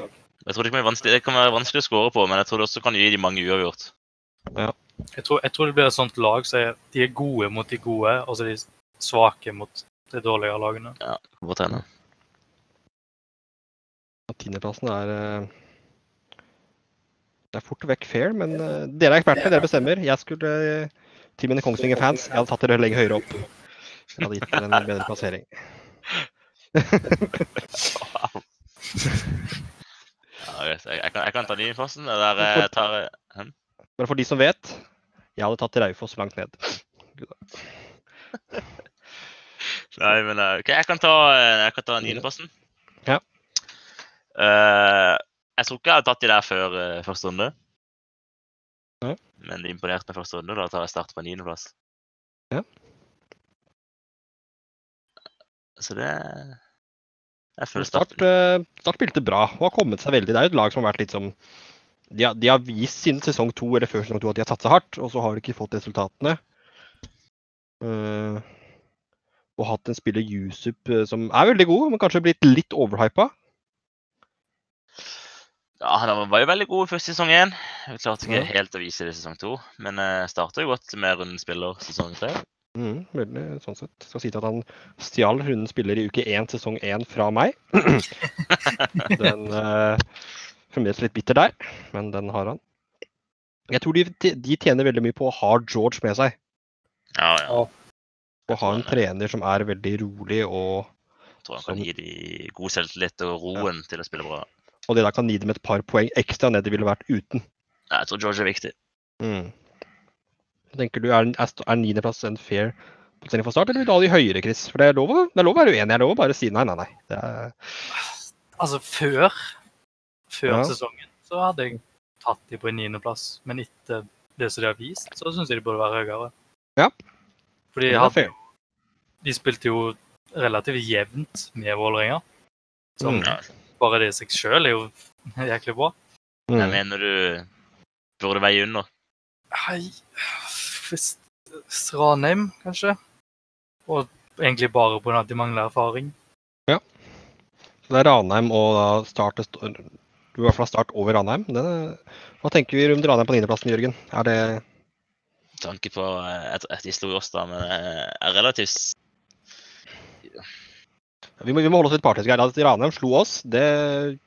Jeg tror det kan, det kan være vanskelig å score på, men jeg tror det også kan gi de mange uavgjort. Jeg tror, jeg tror det blir et sånt lag så er, de er gode mot de gode, og så er de svake mot de dårligere lagene. Ja, godt hende. Tiendeplassen er eh, Det er fort vekk fair, men eh, dere er eksperter, dere bestemmer. Jeg skulle eh, til mine Kongsvinger-fans Jeg hadde tatt dere lenger høyere opp. Jeg hadde gitt dere en bedre plassering. Jeg, jeg, kan, jeg kan ta Nyfossen. Der jeg tar jeg- Bare for de som vet, jeg hadde tatt Raufoss langt ned. Nei, men eh, OK, jeg kan ta, eh, jeg kan ta niendeplassen. Ja. Uh, jeg tror ikke jeg hadde tatt de der før uh, første runde. Ja. Men det imponerte meg første runde. Da tar jeg start på niendeplass. Ja. Så det Jeg føler Start, eh, Start spilte bra og har kommet seg veldig. Det er jo et lag som har vært litt som de har, de har vist siden sesong to eller før sesong to at de har satsa hardt, og så har de ikke fått resultatene. Eh, og hatt en spiller Yusup eh, som er veldig god, men kanskje blitt litt overhypa. Ja, Han var jo veldig god i første sesong én. Klarte ikke Ja. helt å vise det i sesong to. Men uh, starta jo godt med rundspiller sesong tre. Mm, veldig sånn sett. Skal si til at han stjal hunden spiller i uke én, sesong én fra meg. den uh, Fremdeles litt bitter der, men den har han. Jeg tror de, de tjener veldig mye på å ha George med seg. Ja, ja. Og ha en trener som er veldig rolig, og, Jeg tror han Som- kan gi de god selvtillit og roen til å spille bra. og det da kan gi dem et par poeng ekstra ned de ville vært uten. Ja, jeg tror George er viktig. Mm. Tenker du, Er, er, niendeplass en fair plassering for start, eller vil du ha de høyere, Chris? For det er lov, det er lov å være uenig. Jeg er lov å bare si nei, nei, nei. Det er, Altså før, før Ja. sesongen så hadde jeg tatt de på en niendeplass. Men etter det som de har vist, så syns jeg de burde være høyere. Ja. For de, er hadde, de spilte jo relativt jevnt med Vålerenga. Som Mm. Bare det i seg sjøl er jo jæklig bra. Jeg Mm. mener du burde veie under. Hei, Ranheim, kanskje. Og egentlig bare pga. at de mangler erfaring. Ja. Så det er Ranheim og da Start Du Du i hvert fall Start over Ranheim. Det, hva tenker vi rundt Ranheim på niendeplassen, Jørgen? Er det med tanke på at, at de slo oss, da, men eh, er relativt ja. Vi må, vi må holde oss litt partisk her. At Ranheim slo oss, det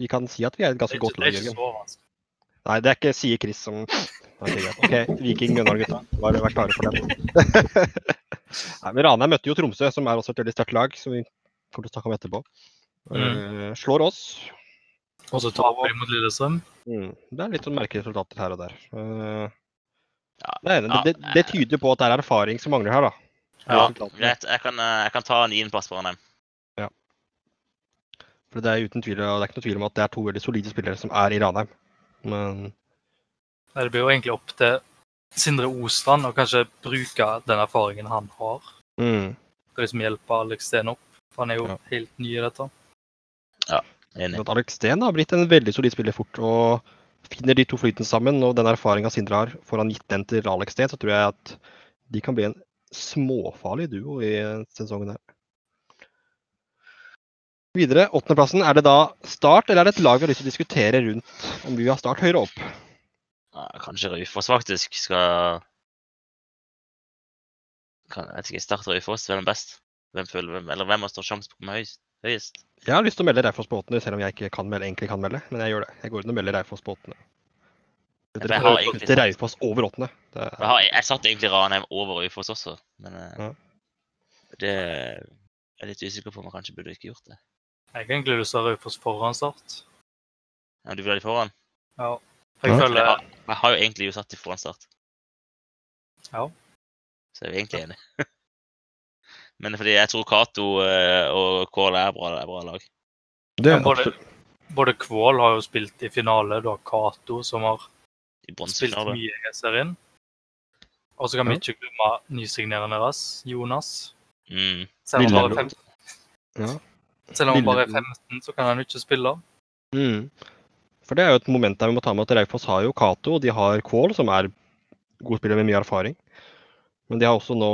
Vi kan si at vi er et ganske godt godt Jørgen. det lag, er ikke Jørgen. Nei, det er ikke sier Chris som Ok, Viking Mjøndalen, gutta. Bare vær klare for den. Nei, men Ranheim møtte jo Tromsø, som er også et veldig sterkt lag, som vi kommer til å snakke om etterpå. Eh, slår oss. Og så taper de mot Lillestrøm. Mm, det er litt sånn merkelige resultater her og der. Eh, Ja, det, ja, det, det tyder på at det er erfaring som mangler her, da. ja, greit. Jeg kan, eh, jeg kan ta niendeplass på Ranheim. For det er uten tvil, og det er ikke noe tvil om at det er to veldig solide spillere som er i Ranheim. Men Det blir jo egentlig opp til Sindre Ostrand å kanskje bruke den erfaringen han har. mm, Til liksom hjelpe Alex Steen opp. For han er jo Ja. helt ny i dette. Ja, Enig. at Alex Steen har blitt en veldig solid spiller fort. og Finner de to flytene sammen, og den erfaringa Sindre har, får han gitt den til Alex Steen, så tror jeg at de kan bli en småfarlig duo i sesongen her. Videre, åttendeplassen. Er det da Start, eller er det et lag vi har lyst til å diskutere rundt om vi vil ha Start høyere opp? Ja, kanskje Raufoss faktisk skal kan, Jeg vet ikke, Start Raufoss, hvem er best? Hvem føler hvem, Eller hvem har størst sjanse på å komme høyest? Jeg har lyst til å melde Raufoss på åttende, selv om jeg ikke kan melde, egentlig kan melde. Men jeg gjør det. Jeg går inn og melder Raufoss på åttende. Jeg har egentlig Raufoss over åttende. Er... Jeg, har, jeg satt egentlig Ranheim over Raufoss også, men eh, Ja. det er litt usikker på om jeg kanskje burde ikke gjort det. Jeg har egentlig lyst til å ha Raufoss foran Start. Ja, du vil ha de foran? Ja. Ja. Jeg Jeg har, jeg har jo egentlig jo satt de foran Start. Ja. Så er vi egentlig enige. Men fordi jeg tror Cato eh, og Kål er bra, er bra lag. det er både, både Kvål har jo spilt i finale. Du har Cato, som har spilt mye i serien. Og så kan vi ikke glemme nysignerende deres, Jonas. Mm. Selv om, han bare er 15, Ja. Selv om han bare er 15, så kan han jo ikke spille. Mm. For det er jo et moment der vi må ta med at Raufoss har jo Cato, og de har Kvål, som er gode spillere med mye erfaring. Men de har også nå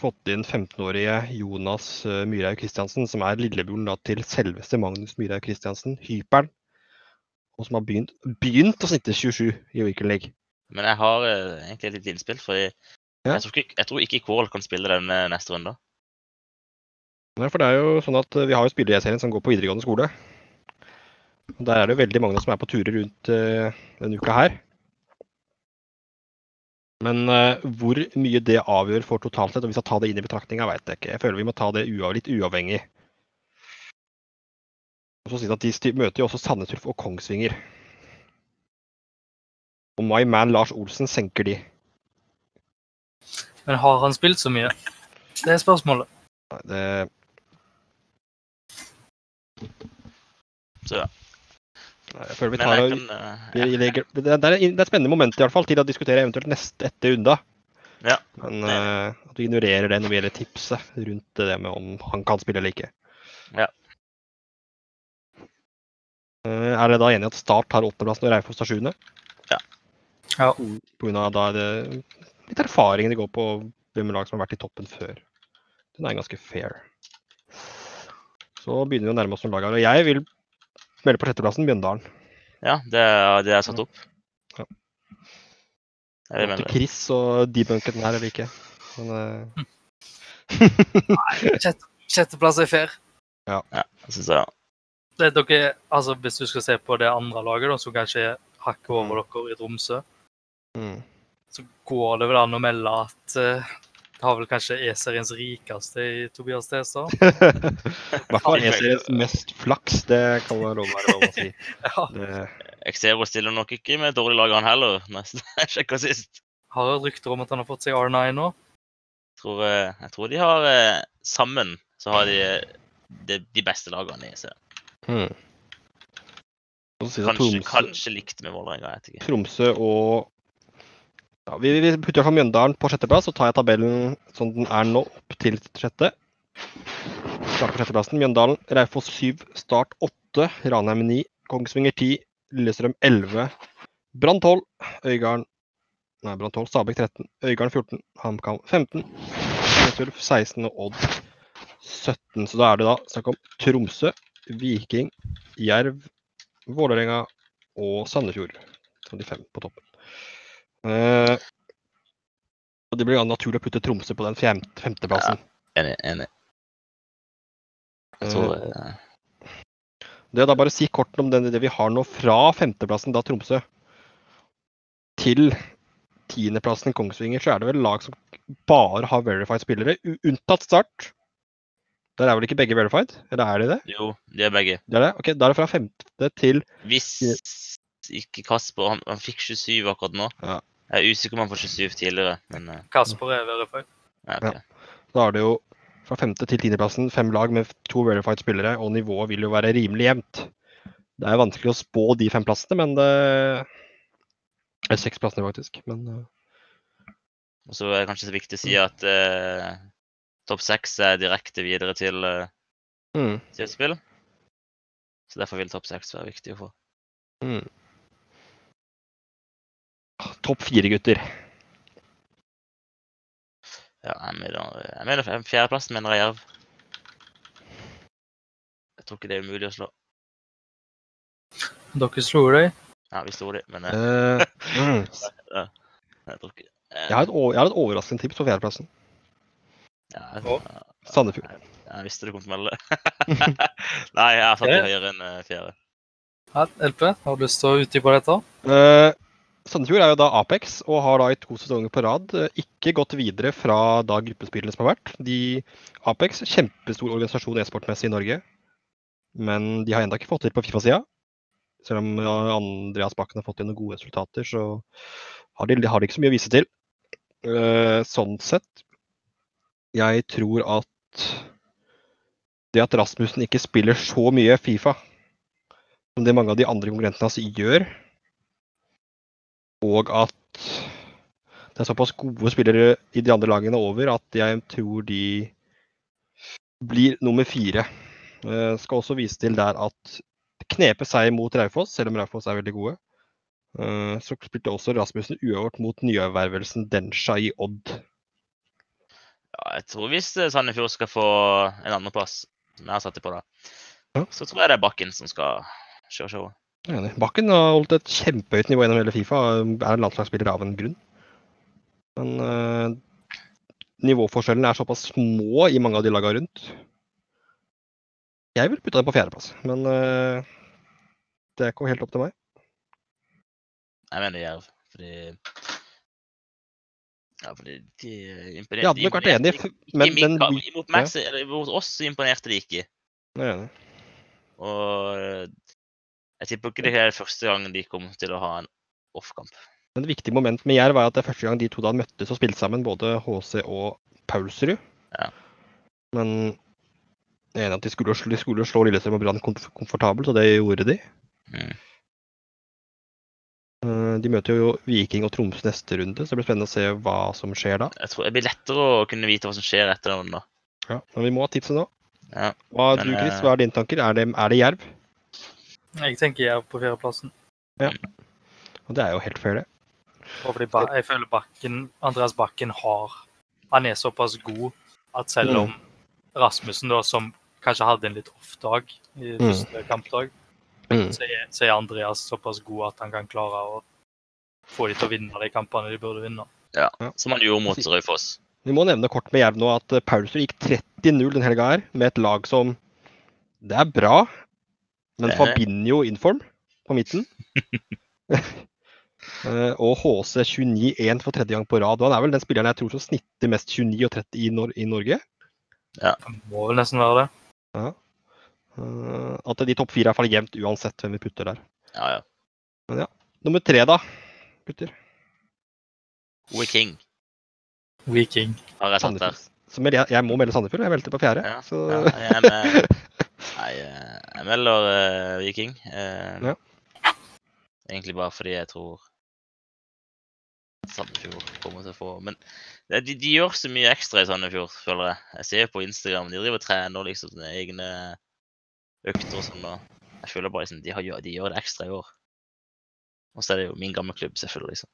fått inn 15-årige Jonas Myhraug Myrhaug Christiansen, som er lillebroren til selveste Magnus Myrhaug Christiansen, hyperen. Og som har begynt, begynt å snitte 27 i Weekend League. Men jeg har eh, egentlig et lite innspill, jeg, Ja. jeg, tror ikke, jeg tror ikke Kål kan spille den eh, neste runde. Nei, for det er jo sånn at eh, Vi har jo spillere i serien som går på videregående skole. Og Der er det jo veldig mange som er på turer rundt uh, denne uka her. Men uh, hvor mye det avgjør for totalt sett, og vi skal ta det inn i betraktninga, veit jeg ikke. Jeg føler vi må ta det uav, litt uavhengig. Og så si at De møter jo også Sandnes Ulf og Kongsvinger. Og my man Lars Olsen senker de. Men har han spilt så mye? Det er spørsmålet. Nei, Det, Så ja. jeg føler vi tar jeg kan eh, Vi legger, det, er, det er et spennende moment i hvert fall, til å diskutere eventuelt neste etter Unda. Ja. Men uh, at du ignorerer det når det gjelder tipset rundt det med om han kan spille eller ikke. Ja. Uh, er dere da enig at Start tar åttendeplassen og Raufoss tar sjuende? Ja. Ja. På grunn av da er det litt erfaring det går på hvem lag som har vært i toppen før. Den er ganske fair. Så begynner vi å nærme oss noen lag her. Og jeg vil melde på sjetteplassen Bjøndalen. Ja, det er det jeg satt opp. Ja. Jeg vil melde. Chris og debunket den her eller ikke. Men, Nei, Sjette, sjetteplass er fair. Jeg synes jeg, Det er dere, altså Hvis du skal se på det andre laget, da, som kanskje er hakket over dere i Tromsø, mm. så går det vel an å melde at eh, det har vel kanskje E-seriens rikeste i Tobias Tesa. I hvert fall E-seriens mest flaks, det kan være lov å være lov å si. Ja, Det, Exero stiller nok ikke med dårlig lag, han heller, nesten. Jeg sjekka sist. Har hørt rykter om at han har fått seg R9 nå. Tror, eh, jeg tror de har eh, Sammen så har de eh, de, de beste lagene i serien. Hmm. Kanskje, kanskje likt med Vålerenga, jeg. Tromsø og ja, Vi, vi putter i Mjøndalen på sjetteplass, så tar jeg tabellen som den er nå, opp til sjette. Starter på sjetteplassen. Mjøndalen, Raufoss 7, Start 8, Ranheim 9, Kongsvinger 10, Lillestrøm 11, Brann 12, Øygarden Nei, Brann 12, Stabæk 13, Øygarden 14, HamKam 15, Sandnes 16 og Odd 17. Så da er det da snakk om Tromsø, Viking, Jerv, Vålerenga og Sandefjord som de fem på toppen. Eh, og Det blir da naturlig å putte Tromsø på den femte, femteplassen. Enig. enig. Så, tror eh, Det er da bare å si kort om det, det vi har nå fra femteplassen, da Tromsø, til tiendeplassen Kongsvinger, så er det vel lag som bare har verified spillere, unntatt Start. Der er vel ikke begge verified? Eller er de det? Jo, de er begge. Det er det? Ok, Da er det fra femte til Hvis ikke Kasper Han, han fikk 27 akkurat nå. Ja. Jeg er usikker om han får 27 tidligere, men uh, Kasper er verified. ja, ok. Da er det jo fra femte til tiendeplassen fem lag med to verified spillere, og nivået vil jo være rimelig jevnt. Det er vanskelig å spå de fem plassene, men det er seks plassene, faktisk. Men uh... Og så er det kanskje så viktig å si at uh, topp seks er direkte videre til uh, mm, til spill. Så derfor vil topp seks være viktig å få. mm. Topp fire, gutter. Ja, jeg mener, jeg mener fjerdeplassen mener jeg Jerv. Jeg tror ikke det er umulig å slå. Dere slo dem? Ja, vi slo dem, men eh, Eh, mm. jeg tror ikke eh, Jeg har et, o- jeg har et overraskende tips på fjerdeplassen. ja, Og Sandefjord. jeg visste du kom til å melde det. Nei, jeg har satt det høyere enn eh, fjerde. Ja, LP, har du lyst til å utdype dette? Eh, Sandefjord er jo da Apex og har da i to sesonger på rad eh, ikke gått videre fra da gruppespillene som har vært. De, Apex, kjempestor organisasjon e-sportmessig i Norge, men de har ennå ikke fått til på Fifa-sida. Selv om Andreas Bakken har fått til noen gode resultater, så har de, har de ikke så mye å vise til. Eh, sånn sett, jeg tror at det at Rasmussen ikke spiller så mye Fifa som det mange av de andre konkurrentene hans gjør, og at det er såpass gode spillere i de andre lagene over at jeg tror de blir nummer fire. Eh, skal også vise til der at det kneper seg mot Raufoss, selv om Raufoss er veldig gode. Eh, så spilte også Rasmussen uavgjort mot nyervervelsen Densha i Odd. Ja, jeg tror hvis eh, Sandefjord skal få en andreplass, har satt på da, Ja. så tror jeg det er Bakken som skal kjøre showet. Bakken har holdt et kjempehøyt nivå gjennom hele Fifa, er landslagsspiller av en grunn. Men eh, nivåforskjellene er såpass små i mange av de lagene rundt. Jeg vil putte den på fjerdeplass, men eh, det kom helt opp til meg. Jeg mener Jerv, fordi Ja, fordi de imponerte Jeg hadde nok vært enig, men, men mot, Max, mot oss imponerte de ikke. er enig. Og jeg tipper ikke det er første gang de kommer til å ha en off-kamp. Et viktig moment med Jerv er at det er første gang de to da møttes og spilte sammen, både HC og Paulsrud. Ja. Men jeg er enig at de skulle, de skulle slå Lillestrøm og Brann komf komfortabelt, og det gjorde de. Mm. Eh, De møter jo Viking og Troms neste runde, så det blir spennende å se hva som skjer da. Jeg tror det blir lettere å kunne vite hva som skjer etter den. da. Ja, men vi må ha tipset nå. Ja, Hva, men, du, Chris, eh, hva er dine tanker? Er det, er det Jerv? Jeg tenker jeg er på fjerdeplassen. Og det er jo helt fair, det. Og fordi ba jeg føler Bakken, Andreas Bakken har Han er såpass god at selv om Rasmussen, da, som kanskje hadde en litt off dag i Mm. første kampdag, Mm. så er, så er Andreas såpass god at han kan klare å få de til å vinne de kampene de burde vinne. Ja, Som han gjorde mot Raufoss. Vi må nevne kort med Jerv nå at Paulsrud gikk 30-0 den helga her, med et lag som Det er bra, men er- Fabinho inform på midten. Eh, og HC 29-1 for tredje gang på rad. Og han er vel den spilleren jeg tror som snitter mest 29 og 30 i, Nor i Norge. Det må vel nesten være det. Eh, at de topp fire er i hvert fall jevnt uansett hvem vi putter der. Ja, ja. Nummer tre, da, gutter. We King Viking. har jeg satt der. Jeg, jeg må melde Sandefjord. Jeg meldte på fjerde. Ja, så ja, jeg, er med, nei, eh, jeg melder uh, Viking. Uh, Ja. Egentlig bare fordi jeg tror Sandefjord kommer til å få Men de, de gjør så mye ekstra i Sandefjord, føler jeg. Jeg ser på Instagram, de driver og trener liksom sine egne økter og sånn. og Jeg føler bare liksom, de, har, de gjør det ekstra i år. Og så er det jo min gamle klubb, selvfølgelig. liksom.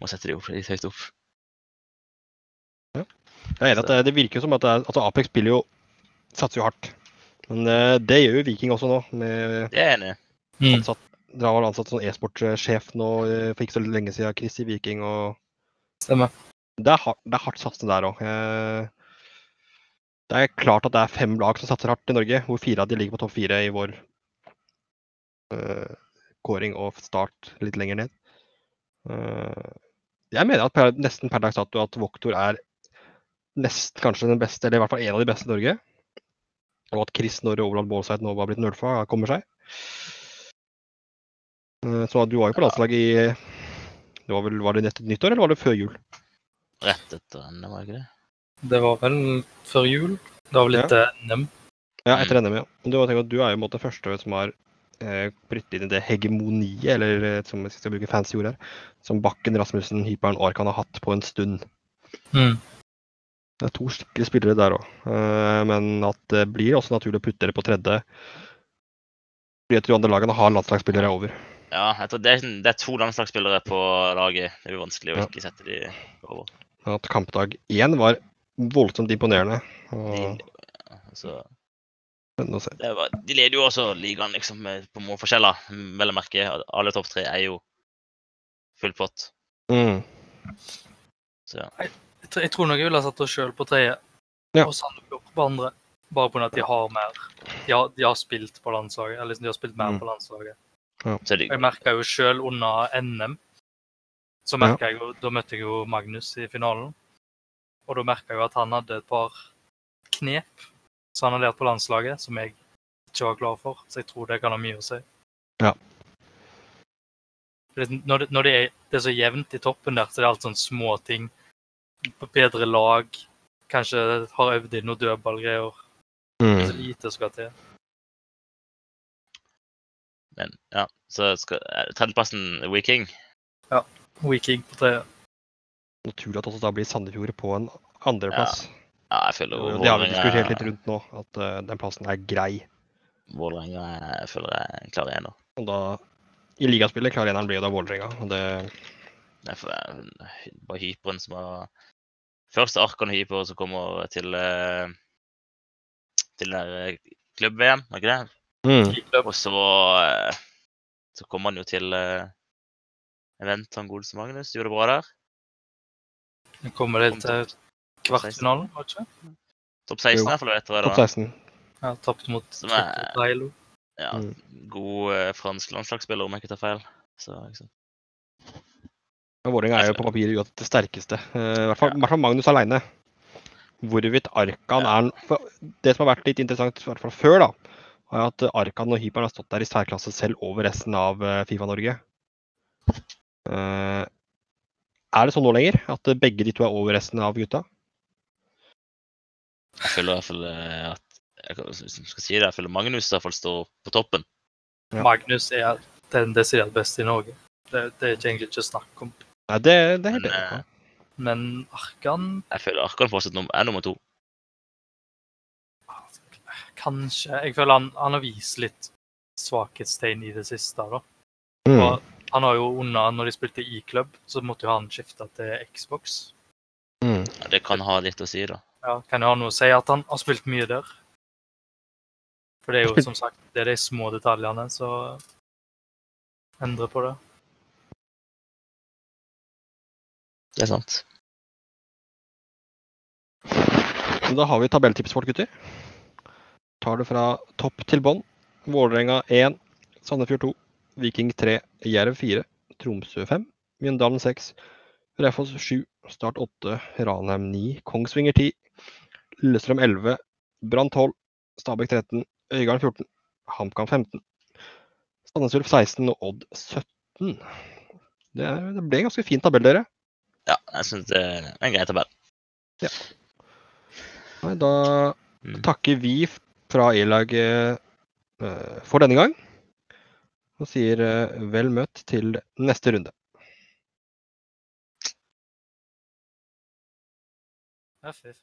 Må sette de opp litt høyt opp. jeg er enig at det, det virker som at det er, altså Apex spiller jo satser jo hardt. Men uh, det gjør jo Viking også nå. med Det er enig. Mm. ansatt, Dere har vel ansatt sånn e-sportsjef nå eh, for ikke så lenge siden, Chris i Viking. og Stemmer. Det er hardt, det er hardt satsende der òg. Det er klart at det er fem lag som satser hardt i Norge, hvor fire av de ligger på topp fire i vår uh, kåring og start litt lenger ned. Uh, jeg mener at per, nesten per dags dato at Voktor er nest kanskje den beste, eller i hvert fall en av de beste i Norge. Og at Chris Norre Overland Ballside nå var blitt nølfa, kommer seg. Eh, så du var jo på landslaget i det var, vel, var det nettopp nyttår, eller var det før jul? Rett etter NM, var det ikke det? Det var vel før jul. Det var vel etter ja. NM. Ja, etter NM, ja. Men du, tenker, du er jo måte første som har eh, brytt inn i det hegemoniet, eller eh, som jeg skal bruke fancy ord her, som Bakken, Rasmussen, Hyperen og Arkan har hatt på en stund. Mm. Det er to skikkelige spillere der òg, eh, men at det blir også naturlig å putte dere på tredje. Fordi at de andre lagene har landslagsspillere over. Ja, jeg tror det, er, det to landslagsspillere på laget. Det blir vanskelig å ikke sette de over. At kampdag én var voldsomt imponerende. Og, De, så, spennende å se. det var, de leder jo også ligaen liksom, på målforskjeller. Vel å merke, alle topp tre er jo full pott. Mm. Så ja. Jeg, tror- nok jeg ville satt oss sjøl på tredje, Ja. og Sandefjord på andre. Bare pga. at de har mer. De har, de har spilt på landslaget. Eller liksom, de har spilt mer Mm. på landslaget. Ja. Jeg merka jo sjøl under NM så ja. jeg jo, Da møtte jeg jo Magnus i finalen. Og da merka jeg jo at han hadde et par knep som han har lært på landslaget, som jeg ikke var klar for. Så jeg tror det kan ha mye å si. Ja. Når, det, når det, er, det er så jevnt i toppen der, så det er alt sånne små ting. Bedre lag. Kanskje har øvd inn noen dødballgreier. Er så Mm. lite skal til. men ja, så skal det tredjeplassen Viking. Weeking på tredje. Naturlig at også da blir Sandefjord på en andreplass. Ja, jeg føler jo Det har vi diskutert litt rundt nå, at uh, den plassen er grei. Vålerenga er- føler jeg klarer en klar ener. Og da i ligaspillet klarer eneren blir jo da Vålerenga. Og det Det er for- det bare hyperen som var Først Arkon Hyper som kommer til eh, til det der eh, klubb-VM, er ikke det? mm. Og så eh, så kommer han jo til event han godeste Magnus. Gjorde det bra der. Nå kommer det til topp- kvartfinalen, var det ikke? Topp 16 i hvert fall, vet dere. Topp da. 16. Ja, Tapt mot er- Ja, Mm. God fransk landslagsspiller, om jeg ikke tar feil. Så, liksom. Men Vålerenga er jo på papiret uansett det sterkeste. Eh, I hvert fall, i hvert fall Magnus aleine. Hvorvidt Arkan Ja. er for Det som har vært litt interessant, i hvert fall før, da, er at Arkan og Hyperen har stått der i særklasse selv over resten av eh, Fifa Norge. Eh, er det sånn nå lenger? At begge de to er over resten av gutta? Jeg føler i hvert fall at jeg hvis jeg skal si det, jeg føler Magnus i hvert fall står på toppen. Ja. Magnus er den desidert beste i Norge. Det, det er ikke egentlig ikke snakk om. Nei, det, det er helt Men, enig. eh. Men Arkan Jeg føler Arkan fortsatt er nummer to. Kanskje. Jeg føler han, han har vist litt svakhetstegn i det siste. da. Mm. Og han har jo under, når de spilte i klubb, så måtte jo han skifte til Xbox. Mm. Ja, det kan ha litt å si, da. Ja, Kan jo ha noe å si at han har spilt mye der. For det er jo som sagt det er de små detaljene som endrer på det. Det er sant. Da har vi tabelltips, vårt, gutter. Tar det fra topp til bånn. Vålerenga 1, Sandefjord 2, Viking 3, Jerv 4, Tromsø 5, Mjøndalen 6, Raufoss 7, Start 8, Ranheim 9, Kongsvinger 10, Lillestrøm 11, Brann 12, Stabæk 13, Øygarden 14, HamKam 15, Sandnes Ulf 16 og Odd 17. Det, er, det ble en ganske fin tabell, dere. Ja, jeg syns det er en grei tabell. Nei, da Mm. takker vi fra E-laget eh, for denne gang. Og sier eh, vel møtt til neste runde. F, F.